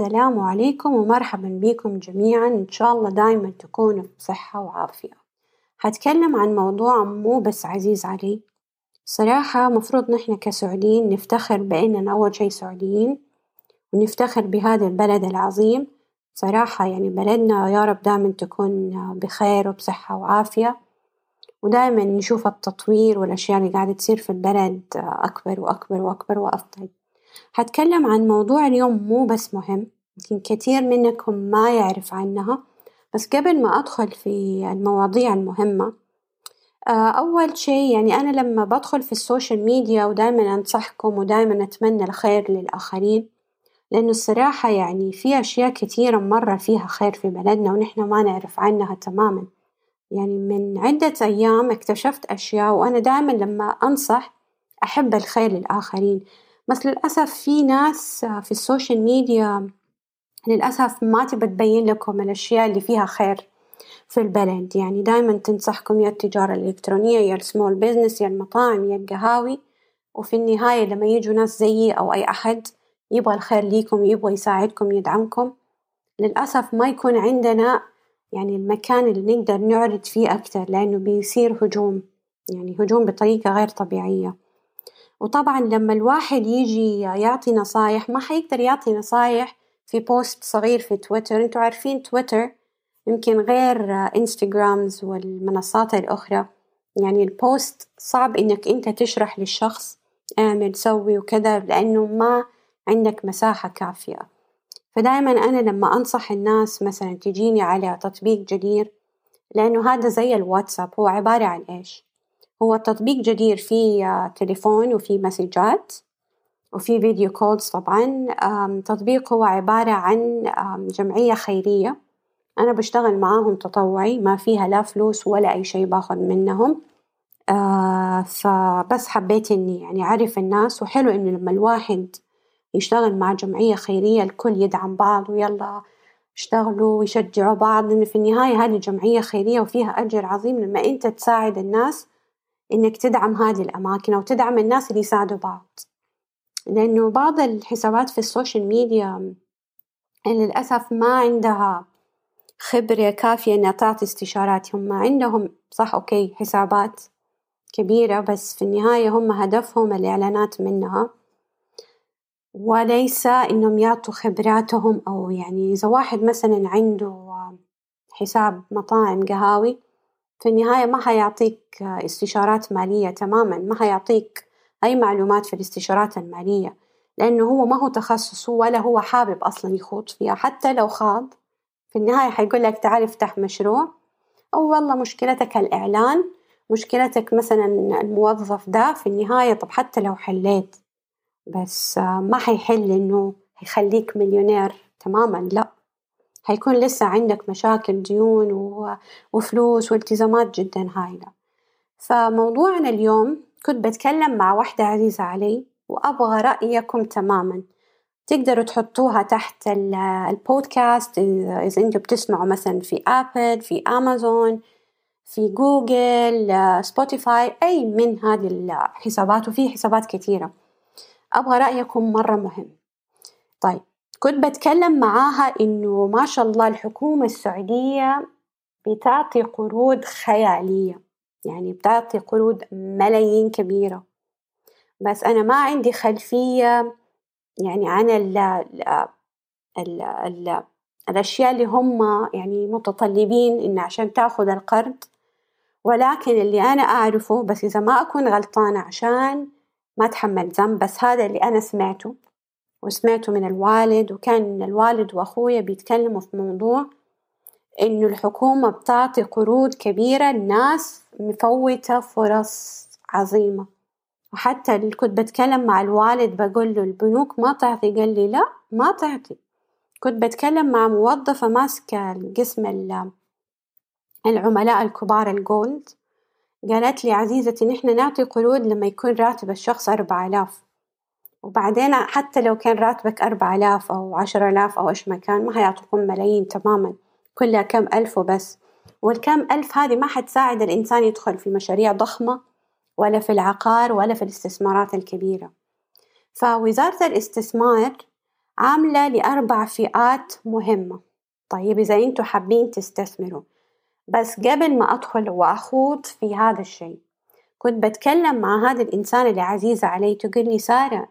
السلام عليكم ومرحبا بكم جميعا. إن شاء الله دايما تكونوا بصحة وعافية، هتكلم عن موضوع مو بس عزيز علي، صراحة مفروض نحنا كسعوديين نفتخر بإننا أول شي سعوديين، ونفتخر بهذا البلد العظيم، صراحة يعني بلدنا يا رب دايما تكون بخير وبصحة وعافية، ودايما نشوف التطوير والأشياء اللي قاعدة تصير في البلد أكبر وأكبر وأكبر وأفضل. هتكلم عن موضوع اليوم مو بس مهم يمكن كثير منكم ما يعرف عنها بس قبل ما أدخل في المواضيع المهمة أول شي يعني أنا لما بدخل في السوشيال ميديا ودايما أنصحكم ودايما أتمنى الخير للآخرين لأنه الصراحة يعني في أشياء كثيرة مرة فيها خير في بلدنا ونحنا ما نعرف عنها تماما. يعني من عدة أيام اكتشفت أشياء وأنا دايما لما أنصح أحب الخير للآخرين. بس للأسف في ناس في السوشيال ميديا للأسف ما تبى تبين لكم الأشياء اللي فيها خير في البلد. يعني دايما تنصحكم يا التجارة الإلكترونية يا ال small business يا المطاعم يا القهاوي. وفي النهاية لما يجوا ناس زيي أو أي أحد يبغى الخير ليكم يبغى يساعدكم يدعمكم. للأسف ما يكون عندنا يعني المكان اللي نقدر نعرض فيه أكتر لأنه بيصير هجوم. يعني هجوم بطريقة غير طبيعية. وطبعا لما الواحد يجي يعطي نصايح ما حيقدر يعطي نصايح في post صغير في تويتر أنتوا عارفين تويتر يمكن غير انستغرامز والمنصات الأخرى. يعني ال post صعب إنك أنت تشرح للشخص أعمل سوي وكذا لأنه ما عندك مساحة كافية. فدايما أنا لما أنصح الناس مثلا تجيني على تطبيق جدير لأنه هذا زي الواتساب هو عبارة عن إيش؟ هو تطبيق جدير فيه تليفون وفيه مسجات وفي فيديو كولز طبعا. تطبيق هو عبارة عن جمعية خيرية. أنا بشتغل معاهم تطوعي ما فيها لا فلوس ولا أي شي باخذ منهم. فبس حبيت إني يعني أعرف الناس وحلو إنه لما الواحد يشتغل مع جمعية خيرية الكل يدعم بعض ويلا اشتغلوا ويشجعوا بعض لأن في النهاية هذه جمعية خيرية وفيها أجر عظيم لما أنت تساعد الناس إنك تدعم هذه الأماكن أو تدعم الناس اللي يساعدوا بعض. لأنه بعض الحسابات في السوشيال ميديا للأسف ما عندها خبرة كافية إنها تعطي استشارات هم عندهم صح okay حسابات كبيرة بس في النهاية هم هدفهم الإعلانات منها. وليس إنهم يعطوا خبراتهم أو يعني إذا واحد مثلا عنده حساب مطاعم قهاوي في النهاية ما حيعطيك استشارات مالية تماما ما حيعطيك أي معلومات في الاستشارات المالية لأنه هو ما هو تخصصه ولا هو حابب أصلا يخوض فيها حتى لو خاض. في النهاية حيقول لك تعال افتح مشروع. أو والله مشكلتك الإعلان مشكلتك مثلا الموظف ده في النهاية طب حتى لو حليت بس ما حيحل إنه يخليك مليونير تماما لا. حيكون لسه عندك مشاكل ديون وفلوس والتزامات جدا هايلة. فموضوعنا اليوم كنت بتكلم مع واحدة عزيزة علي وأبغى رأيكم تماما. تقدروا تحطوها تحت البودكاست إذا أنتوا بتسمعوا مثلا في أبل في أمازون في جوجل سبوتيفاي أي من هذه الحسابات وفي حسابات كثيرة. أبغى رأيكم مرة مهم. طيب كنت بتكلم معاها إنه ما شاء الله الحكومة السعودية بتعطي قروض خيالية. يعني بتعطي قروض ملايين كبيرة. بس أنا ما عندي خلفية يعني عن ال ال ال الأشياء اللي هم يعني متطلبين إن عشان تأخذ القرض. ولكن اللي أنا أعرفه بس إذا ما أكون غلطانة عشان ما أتحمل ذنب بس هذا اللي أنا سمعته. وسمعته من الوالد وكان الوالد وأخويا بيتكلموا في موضوع إنه الحكومة بتعطي قروض كبيرة الناس مفوتة فرص عظيمة. وحتى اللي كنت بتكلم مع الوالد بقول له البنوك ما تعطي قال لي لا ما تعطي. كنت بتكلم مع موظفة ماسكة قسم العملاء الكبار الجولد. قالت لي عزيزتي نحن نعطي قروض لما يكون راتب الشخص أربعة آلاف. وبعدين حتى لو كان راتبك أربعة آلاف أو عشرة آلاف أو إيش ما كان ما حيعطوكم ملايين تماما كلها كم ألف وبس. والكم ألف هذه ما حتساعد الإنسان يدخل في مشاريع ضخمة ولا في العقار ولا في الاستثمارات الكبيرة. فوزارة الاستثمار عاملة لأربع فئات مهمة. طيب إذا أنتوا حابين تستثمروا بس قبل ما أدخل وأخوض في هذا الشيء كنت بتكلم مع هذا الإنسان اللي عزيزة علي تقول لي سارة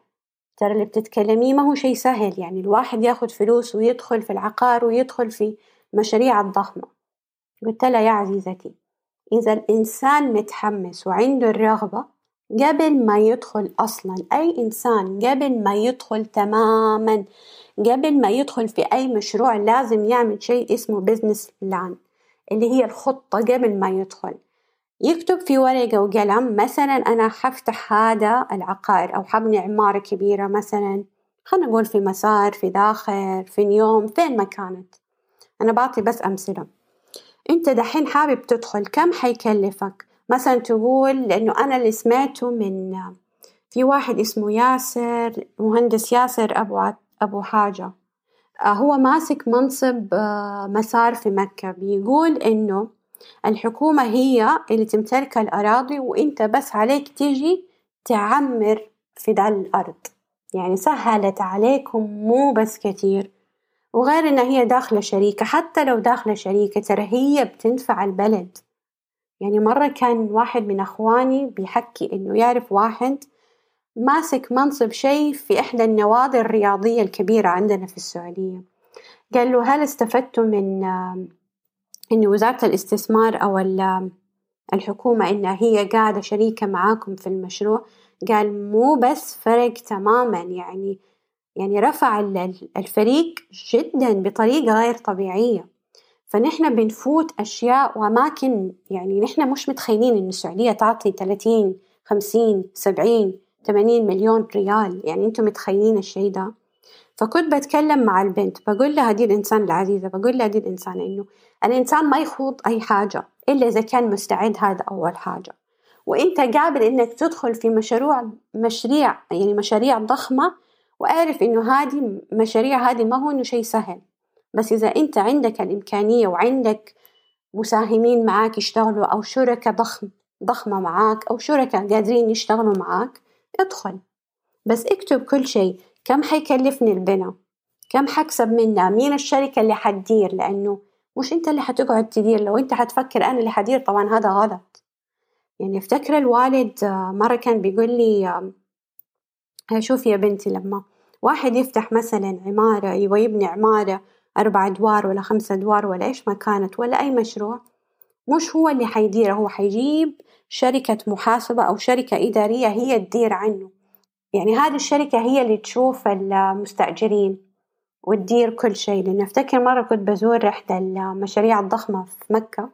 ترى اللي بتتكلميه ما هو شيء سهل يعني الواحد ياخد فلوس ويدخل في العقار ويدخل في مشاريع الضخمة. قلت لها يا عزيزتي إذا الإنسان متحمس وعنده الرغبة قبل ما يدخل أصلا أي إنسان قبل ما يدخل تماما قبل ما يدخل في أي مشروع لازم يعمل شيء اسمه business plan اللي هي الخطة قبل ما يدخل. يكتب في ورقة وقلم مثلا أنا حفتح هذا العقار أو حبني عمارة كبيرة مثلا خلينا نقول في مسار في داخل في نيوم فين ما كانت. أنا بعطي بس أمثلة. أنت دحين حابب تدخل كم حيكلفك؟ مثلا تقول لأنه أنا اللي سمعته من في واحد اسمه ياسر مهندس ياسر أبو أبو حاجة. هو ماسك منصب مسار في مكة. بيقول إنه الحكومة هي اللي تمتلك الأراضي وإنت بس عليك تيجي تعمر في ذا الأرض. يعني سهلت عليكم مو بس كتير. وغير إنها هي داخلة شريكة حتى لو داخلة شريكة ترى هي بتنفع البلد. يعني مرة كان واحد من أخواني بيحكي إنه يعرف واحد ماسك منصب شيء في إحدى النوادي الرياضية الكبيرة عندنا في السعودية. قال له هل استفدتوا من إن وزارة الاستثمار أو الحكومة إنها هي قاعدة شريكة معاكم في المشروع قال مو بس فرق تماما يعني يعني رفع الفريق جدا بطريقة غير طبيعية. فنحن بنفوت أشياء وأماكن يعني نحن مش متخيلين إن السعودية تعطي ثلاثين خمسين سبعين ثمانين مليون ريال. يعني أنتم متخيلين الشي ده؟ فكنت بتكلم مع البنت بقول لها دي الإنسان العزيزة بقول لها دي الإنسان إنه الإنسان ما يخوض أي حاجة إلا إذا كان مستعد هذا أول حاجة. وإنت قابل إنك تدخل في مشروع مشاريع يعني مشاريع ضخمة وأعرف إنه هذه مشاريع هذه ما هو إنه شيء سهل. بس إذا أنت عندك الإمكانية وعندك مساهمين معاك يشتغلوا أو شركة ضخم ضخمة معاك أو شركة قادرين يشتغلوا معاك ادخل. بس اكتب كل شيء. كم حيكلفني البناء كم حكسب منها مين الشركة اللي حتدير؟ لأنه مش أنت اللي حتقعد تدير لو أنت حتفكر أنا اللي حدير طبعا هذا غلط. يعني افتكر الوالد مرة كان بيقول لي شوف يا بنتي لما واحد يفتح مثلا عمارة ويبني عمارة أربع أدوار ولا خمسة أدوار ولا إيش ما كانت ولا أي مشروع مش هو اللي حيديره هو حيجيب شركة محاسبة أو شركة إدارية هي تدير عنه. يعني هذه الشركة هي اللي تشوف المستأجرين وتدير كل شيء. لأن أفتكر مرة كنت بزور إحدى المشاريع الضخمة في مكة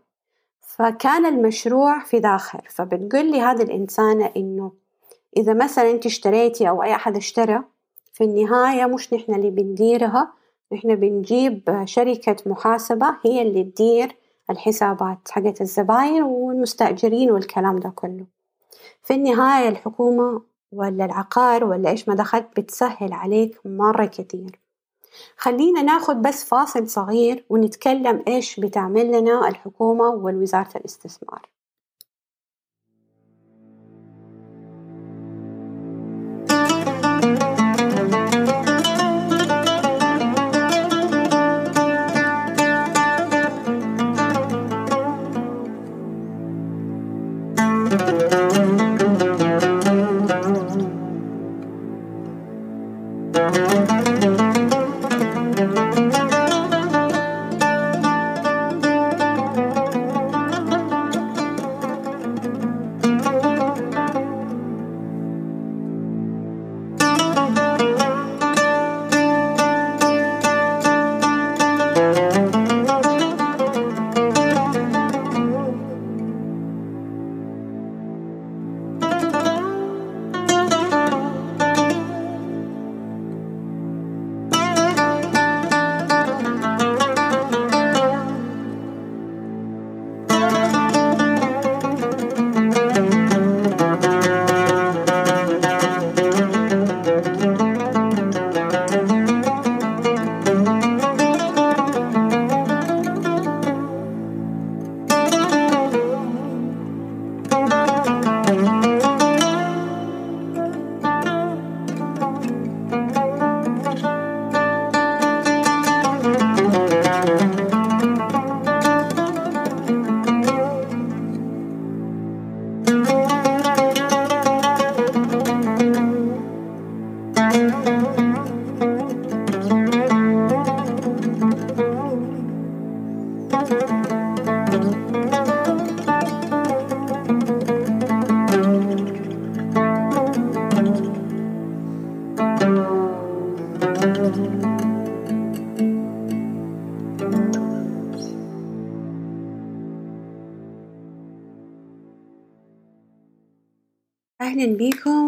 فكان المشروع في داخل. فبتقول لي هذه الإنسانة إنه إذا مثلا أنت اشتريتي أو أي أحد اشترى في النهاية مش نحن اللي بنديرها نحن بنجيب شركة محاسبة هي اللي تدير الحسابات حقت الزباين والمستأجرين والكلام ده كله. في النهاية الحكومة ولا العقار ولا إيش ما دخلت بتسهل عليك مرة كتير. خلينا ناخد بس فاصل صغير ونتكلم إيش بتعمل لنا الحكومة والوزارة الاستثمار.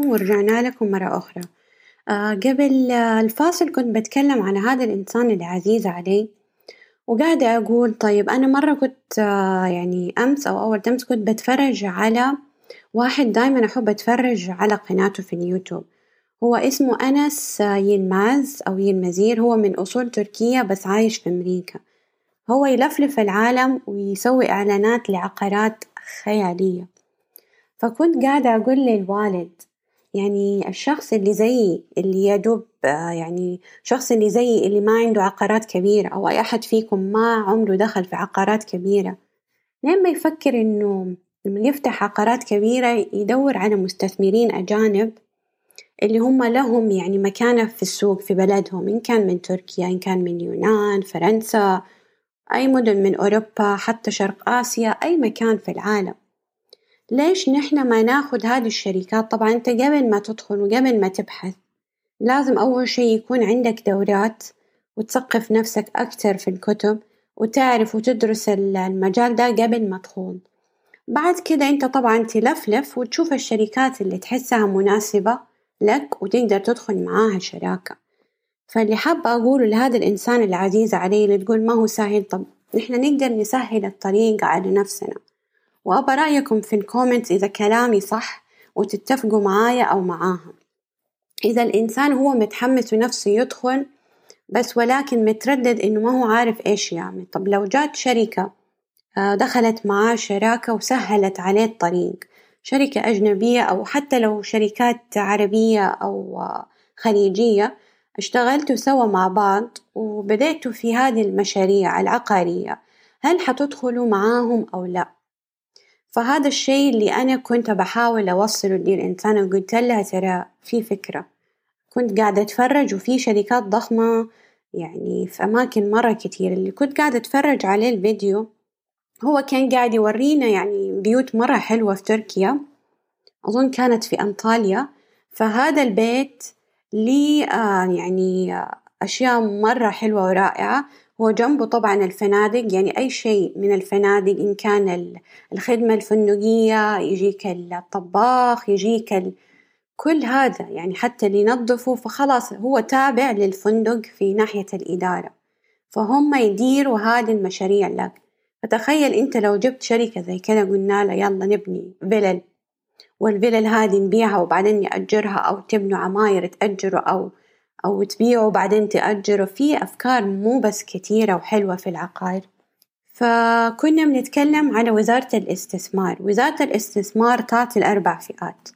ورجعنا لكم مرة أخرى. آه قبل الفاصل كنت بتكلم عن هذا الإنسان اللي عزيز علي وقاعدة أقول طيب أنا مرة كنت آه يعني أمس أو أول أمس كنت بتفرج على واحد دايما أحب أتفرج على قناته في اليوتيوب. هو اسمه أنس يلماز أو يلمزير هو من أصول تركية بس عايش في أمريكا. هو يلفلف العالم ويسوي إعلانات لعقارات خيالية. فكنت قاعدة أقول للوالد يعني الشخص اللي زيي اللي يدوب يعني شخص اللي زيي اللي ما عنده عقارات كبيرة أو أي أحد فيكم ما عمره دخل في عقارات كبيرة. لين ما يفكر إنه لما يفتح عقارات كبيرة يدور على مستثمرين أجانب اللي هم لهم يعني مكانة في السوق في بلدهم إن كان من تركيا إن كان من اليونان فرنسا أي مدن من أوروبا حتى شرق آسيا أي مكان في العالم. ليش نحن ما ناخد هذه الشركات؟ طبعا أنت قبل ما تدخل وقبل ما تبحث لازم أول شي يكون عندك دورات وتثقف نفسك أكتر في الكتب وتعرف وتدرس المجال ده قبل ما تخوض بعد كده أنت طبعا تلفلف وتشوف الشركات اللي تحسها مناسبة لك وتقدر تدخل معاها شراكة. فاللي حابة أقوله لهذا الإنسان العزيز علي اللي تقول ما هو سهل طب نحن نقدر نسهل الطريق على نفسنا. وأبى رأيكم في الكومنت إذا كلامي صح وتتفقوا معايا أو معاها إذا الإنسان هو متحمس ونفسه يدخل بس ولكن متردد إنه ما هو عارف إيش يعمل طب لو جات شركة آه، دخلت معاه شراكة وسهلت عليه الطريق شركة أجنبية أو حتى لو شركات عربية أو آه، خليجية اشتغلتوا سوا مع بعض وبدأتوا في هذه المشاريع العقارية هل حتدخلوا معاهم أو لا؟ فهذا الشيء اللي أنا كنت بحاول أوصله للإنسان وقلت لها ترى في فكرة. كنت قاعدة أتفرج وفي شركات ضخمة يعني في أماكن مرة كتير. اللي كنت قاعدة أتفرج عليه الفيديو هو كان قاعد يورينا يعني بيوت مرة حلوة في تركيا. أظن كانت في أنطاليا. فهذا البيت ليه آه يعني أشياء مرة حلوة ورائعة. هو جنبه طبعا الفنادق يعني أي شيء من الفنادق إن كان الخدمة الفندقية يجيك الطباخ يجيك ال... كل هذا يعني حتى اللي ينظفوا فخلاص هو تابع للفندق في ناحية الإدارة. فهم يديروا هذه المشاريع لك. فتخيل أنت لو جبت شركة زي كذا قلنا له يلا نبني فيلل والفيلل هذه نبيعها وبعدين نأجرها أو تبنوا عماير تأجروا أو أو تبيعوا وبعدين تأجروا في أفكار مو بس كتيرة وحلوة في العقار. فكنا بنتكلم على وزارة الاستثمار. وزارة الاستثمار تعطي الأربع فئات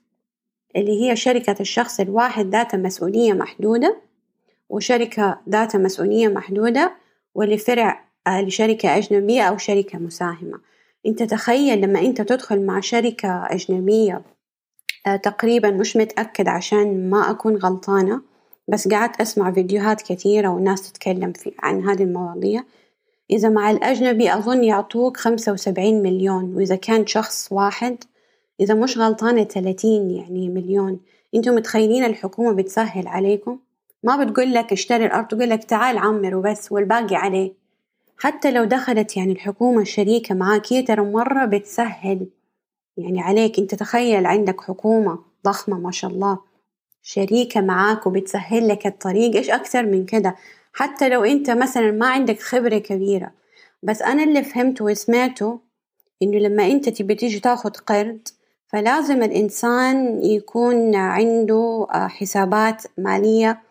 اللي هي شركة الشخص الواحد ذات مسؤولية محدودة وشركة ذات مسؤولية محدودة ولفرع آه، لشركة أجنبية أو شركة مساهمة. أنت تخيل لما أنت تدخل مع شركة أجنبية آه، تقريبا مش متأكد عشان ما أكون غلطانة. بس قعدت أسمع فيديوهات كثيرة والناس تتكلم في عن هذه المواضيع. إذا مع الأجنبي أظن يعطوك خمسة وسبعين مليون وإذا كان شخص واحد إذا مش غلطانة ثلاثين يعني مليون. أنتم متخيلين الحكومة بتسهل عليكم؟ ما بتقول لك اشتري الأرض تقول لك تعال عمر وبس والباقي عليه. حتى لو دخلت يعني الحكومة الشريكة معاك هي ترى مرة بتسهل. يعني عليك أنت تخيل عندك حكومة ضخمة ما شاء الله. شريكة معاك وبتسهل لك الطريق إيش أكثر من كده؟ حتى لو أنت مثلا ما عندك خبرة كبيرة. بس أنا اللي فهمته وسمعته إنه لما أنت تبي تيجي تاخد قرض فلازم الإنسان يكون عنده آه، حسابات مالية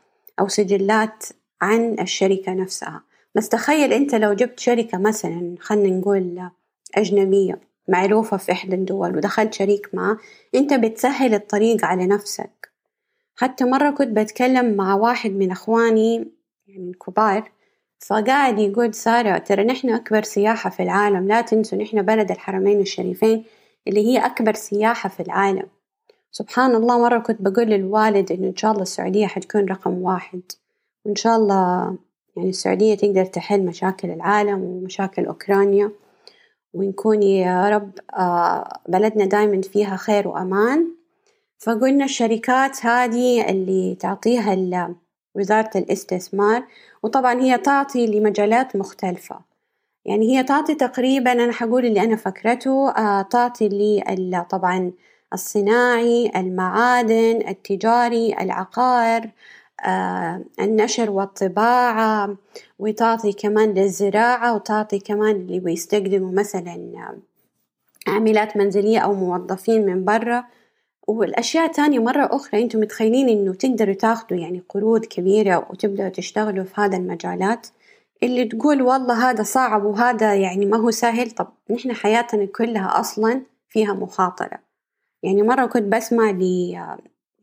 أو سجلات عن الشركة نفسها. بس تخيل أنت لو جبت شركة مثلا خلينا نقول أجنبية معروفة في إحدى الدول ودخلت شريك معه أنت بتسهل الطريق على نفسك. حتى مرة كنت بتكلم مع واحد من أخواني يعني الكبار فقاعد يقول سارة ترى نحن أكبر سياحة في العالم لا تنسوا نحن بلد الحرمين الشريفين اللي هي أكبر سياحة في العالم. سبحان الله مرة كنت بقول للوالد إنه إن شاء الله السعودية حتكون رقم واحد وإن شاء الله يعني السعودية تقدر تحل مشاكل العالم ومشاكل أوكرانيا ونكون يا رب آه، بلدنا دايما فيها خير وأمان. فقلنا الشركات هذه اللي تعطيها وزارة الاستثمار وطبعا هي تعطي لمجالات مختلفة. يعني هي تعطي تقريبا أنا حقول اللي أنا فكرته آه تعطي لي طبعا الصناعي المعادن التجاري العقار آه، النشر والطباعة وتعطي كمان للزراعة وتعطي كمان اللي بيستخدموا مثلا عاملات منزلية أو موظفين من برا. والأشياء تانية مرة أخرى أنتم متخيلين إنه تقدروا تاخدوا يعني قروض كبيرة وتبدأوا تشتغلوا في هذا المجالات اللي تقول والله هذا صعب وهذا يعني ما هو سهل. طب نحن حياتنا كلها أصلا فيها مخاطرة. يعني مرة كنت بسمع لي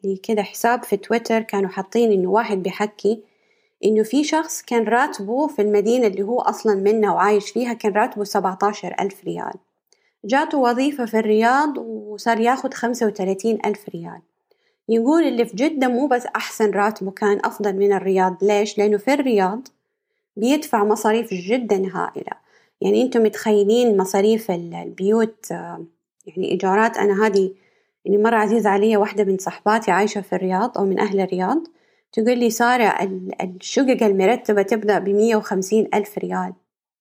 لكذا حساب في تويتر كانوا حاطين إنه واحد بيحكي إنه في شخص كان راتبه في المدينة اللي هو أصلا منها وعايش فيها كان راتبه سبعتاشر ألف ريال. جاته وظيفة في الرياض وصار ياخد خمسة وتلاتين ألف ريال. يقول اللي في جدة مو بس أحسن راتبه كان أفضل من الرياض. ليش؟ لأنه في الرياض بيدفع مصاريف جدا هائلة. يعني أنتم متخيلين مصاريف البيوت يعني إيجارات. أنا هذه يعني مرة عزيزة علي واحدة من صحباتي عايشة في الرياض أو من أهل الرياض. تقول لي سارة الشقق المرتبة تبدأ بمية وخمسين ألف ريال.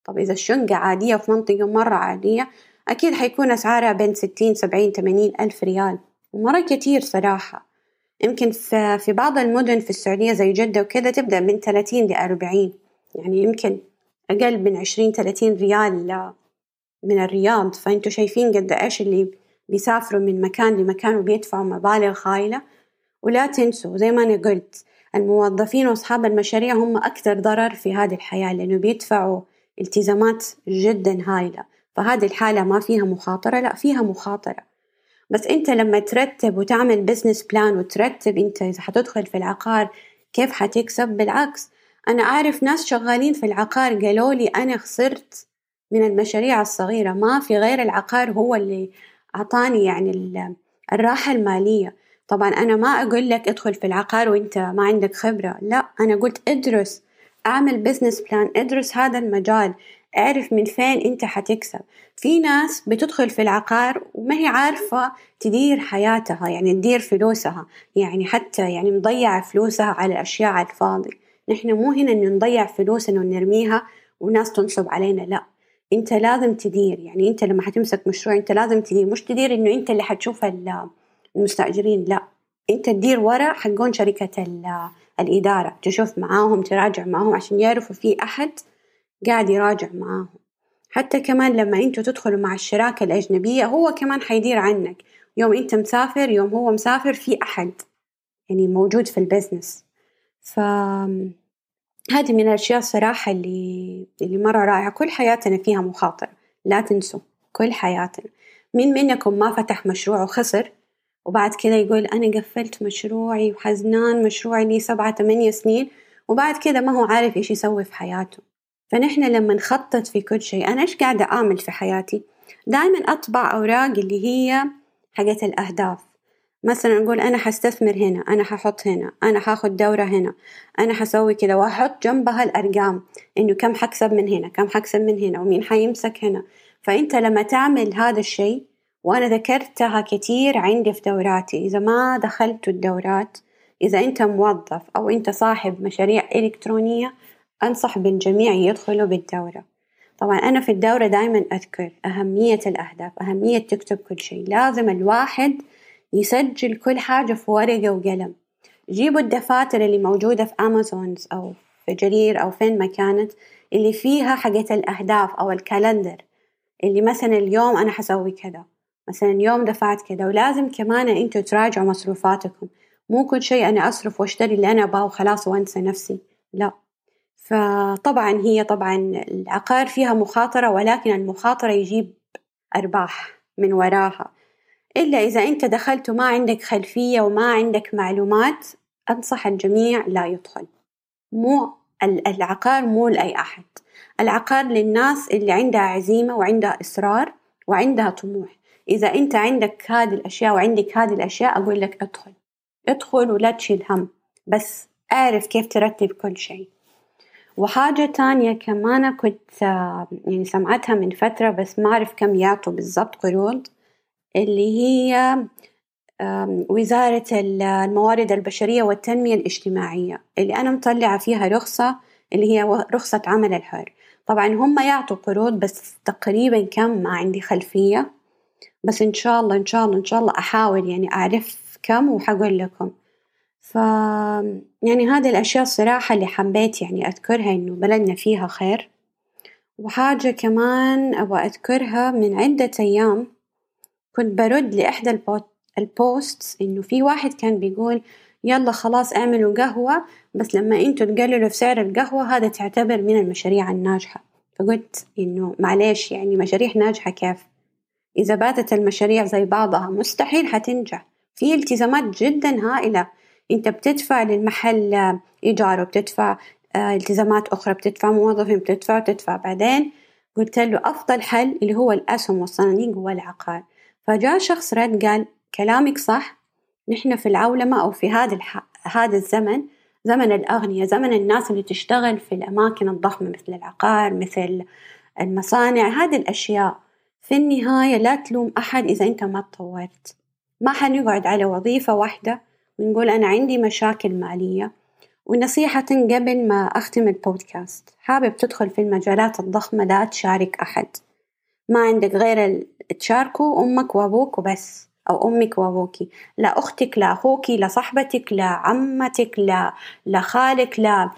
طب إذا الشقة عادية في منطقة مرة عادية أكيد حيكون أسعارها بين ستين سبعين ثمانين ألف ريال. ومرة كتير صراحة. يمكن في بعض المدن في السعودية زي جدة وكذا تبدأ من ثلاثين لأربعين يعني يمكن أقل من عشرين ثلاثين ريال من الرياض. فأنتوا شايفين قد إيش اللي بيسافروا من مكان لمكان وبيدفعوا مبالغ هايلة ولا تنسوا زي ما أنا قلت الموظفين وأصحاب المشاريع هم أكثر ضرر في هذه الحياة لأنه بيدفعوا التزامات جدا هايلة. فهذه الحالة ما فيها مخاطرة لا فيها مخاطرة. بس أنت لما ترتب وتعمل business plan وترتب أنت إذا حتدخل في العقار كيف حتكسب؟ بالعكس. أنا أعرف ناس شغالين في العقار قالوا لي أنا خسرت من المشاريع الصغيرة ما في غير العقار هو اللي أعطاني يعني الراحة المالية. طبعا أنا ما أقول لك ادخل في العقار وأنت ما عندك خبرة لا أنا قلت ادرس أعمل business plan ادرس هذا المجال. اعرف من فين انت حتكسب. في ناس بتدخل في العقار وما هي عارفة تدير حياتها يعني تدير فلوسها يعني حتى يعني مضيعة فلوسها على الأشياء على الفاضي. نحن مو هنا إنه نضيع فلوسنا ونرميها وناس تنصب علينا لا. انت لازم تدير يعني انت لما حتمسك مشروع انت لازم تدير. مش تدير إنه انت اللي حتشوف المستأجرين لا. انت تدير ورا حقون شركة الإدارة تشوف معاهم تراجع معاهم عشان يعرفوا في أحد قاعد يراجع معاهم. حتى كمان لما أنتوا تدخلوا مع الشراكة الأجنبية هو كمان حيدير عنك. يوم انت مسافر يوم هو مسافر في أحد يعني موجود في البزنس. ف من الأشياء الصراحة اللي اللي مرة رائعة. كل حياتنا فيها مخاطرة لا تنسوا كل حياتنا. مين منكم ما فتح مشروع وخسر وبعد كذا يقول أنا قفلت مشروعي وحزنان مشروعي لي سبعة ثمانية سنين وبعد كذا ما هو عارف إيش يسوي في حياته. فنحن لما نخطط في كل شيء أنا إيش قاعدة أعمل في حياتي؟ دائما أطبع أوراق اللي هي حاجة الأهداف. مثلا نقول أنا حستثمر هنا أنا ححط هنا أنا حاخد دورة هنا أنا حسوي كذا وأحط جنبها الأرقام إنه كم حكسب من هنا كم حكسب من هنا ومين حيمسك هنا. فأنت لما تعمل هذا الشيء وأنا ذكرتها كتير عندي في دوراتي إذا ما دخلت الدورات إذا أنت موظف أو أنت صاحب مشاريع إلكترونية أنصح بالجميع يدخلوا بالدورة. طبعا أنا في الدورة دايما أذكر أهمية الأهداف أهمية تكتب كل شيء. لازم الواحد يسجل كل حاجة في ورقة وقلم. جيبوا الدفاتر اللي موجودة في أمازونز أو في جرير أو فين ما كانت اللي فيها حاجة الأهداف أو الكالندر. اللي مثلا اليوم أنا حسوي كذا مثلا اليوم دفعت كذا. ولازم كمان أنتوا تراجعوا مصروفاتكم. مو كل شيء أنا أصرف وأشتري اللي أنا أبغاه وخلاص وأنسى نفسي. لا. فطبعا هي طبعا العقار فيها مخاطرة ولكن المخاطرة يجيب أرباح من وراها. إلا إذا أنت دخلت وما عندك خلفية وما عندك معلومات أنصح الجميع لا يدخل. مو العقار مو لأي أحد. العقار للناس اللي عندها عزيمة وعندها إصرار وعندها طموح. إذا أنت عندك هذه الأشياء وعندك هذه الأشياء أقول لك ادخل. ادخل ولا تشيل هم. بس أعرف كيف ترتب كل شيء. وحاجة تانية كمان كنت يعني سمعتها من فترة بس ما أعرف كم يعطوا بالضبط قروض اللي هي وزارة الموارد البشرية والتنمية الاجتماعية اللي أنا مطلعة فيها رخصة اللي هي رخصة عمل الحر. طبعا هم يعطوا قروض بس تقريبا كم؟ ما عندي خلفية. بس إن شاء الله إن شاء الله إن شاء الله أحاول يعني أعرف كم وحقول لكم. ف يعني هذه الأشياء الصراحة اللي حبيت يعني أذكرها إنه بلدنا فيها خير. وحاجة كمان أبغى أذكرها من عدة أيام كنت برد لإحدى البوست إنه في واحد كان بيقول يلا خلاص اعملوا قهوة بس لما إنتوا تقللوا في سعر القهوة هذا تعتبر من المشاريع الناجحة. فقلت إنه معليش يعني مشاريع ناجحة كيف؟ إذا باتت المشاريع زي بعضها مستحيل حتنجح. في التزامات جدا هائلة. أنت بتدفع للمحل إيجار وبتدفع آه، التزامات أخرى بتدفع موظفين بتدفع وتدفع بعدين. قلت له أفضل حل اللي هو الأسهم والصناديق هو العقار فجاء شخص رد قال كلامك صح نحن في العولمة أو في هذا. هذا الزمن زمن الأغنياء زمن الناس اللي تشتغل في الأماكن الضخمة مثل العقار مثل المصانع هذه الأشياء. في النهاية لا تلوم أحد إذا أنت ما تطورت. ما حنقعد على وظيفة واحدة ونقول أنا عندي مشاكل مالية ونصيحة قبل ما أختم البودكاست حابب تدخل في المجالات الضخمة لا تشارك أحد. ما عندك غير تشاركوا أمك وأبوك وبس أو أمك وأبوكي لا أختك لا أخوكي لا صاحبتك لا عمتك لا لا خالك لا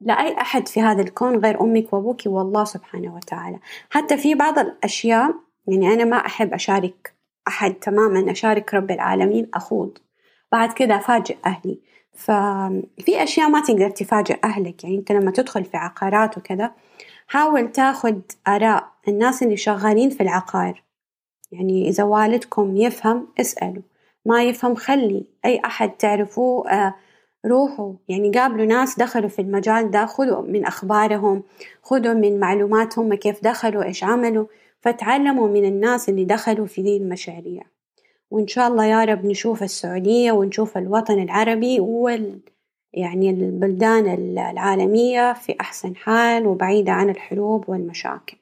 لا أي أحد في هذا الكون غير أمك وأبوك والله سبحانه وتعالى. حتى في بعض الأشياء يعني أنا ما أحب أشارك أحد تماما أشارك رب العالمين أخوض. بعد كذا أفاجئ أهلي. ففي أشياء ما تقدر تفاجئ أهلك. يعني أنت لما تدخل في عقارات وكذا حاول تاخد آراء الناس اللي شغالين في العقار. يعني إذا والدكم يفهم اسألوا. ما يفهم خلي. أي أحد تعرفوه آه روحوا. يعني قابلوا ناس دخلوا في المجال ده خذوا من أخبارهم خذوا من معلوماتهم كيف دخلوا إيش عملوا. فتعلموا من الناس اللي دخلوا في ذي المشاريع. وإن شاء الله يا رب نشوف السعودية ونشوف الوطن العربي وال يعني البلدان العالمية في أحسن حال وبعيدة عن الحروب والمشاكل.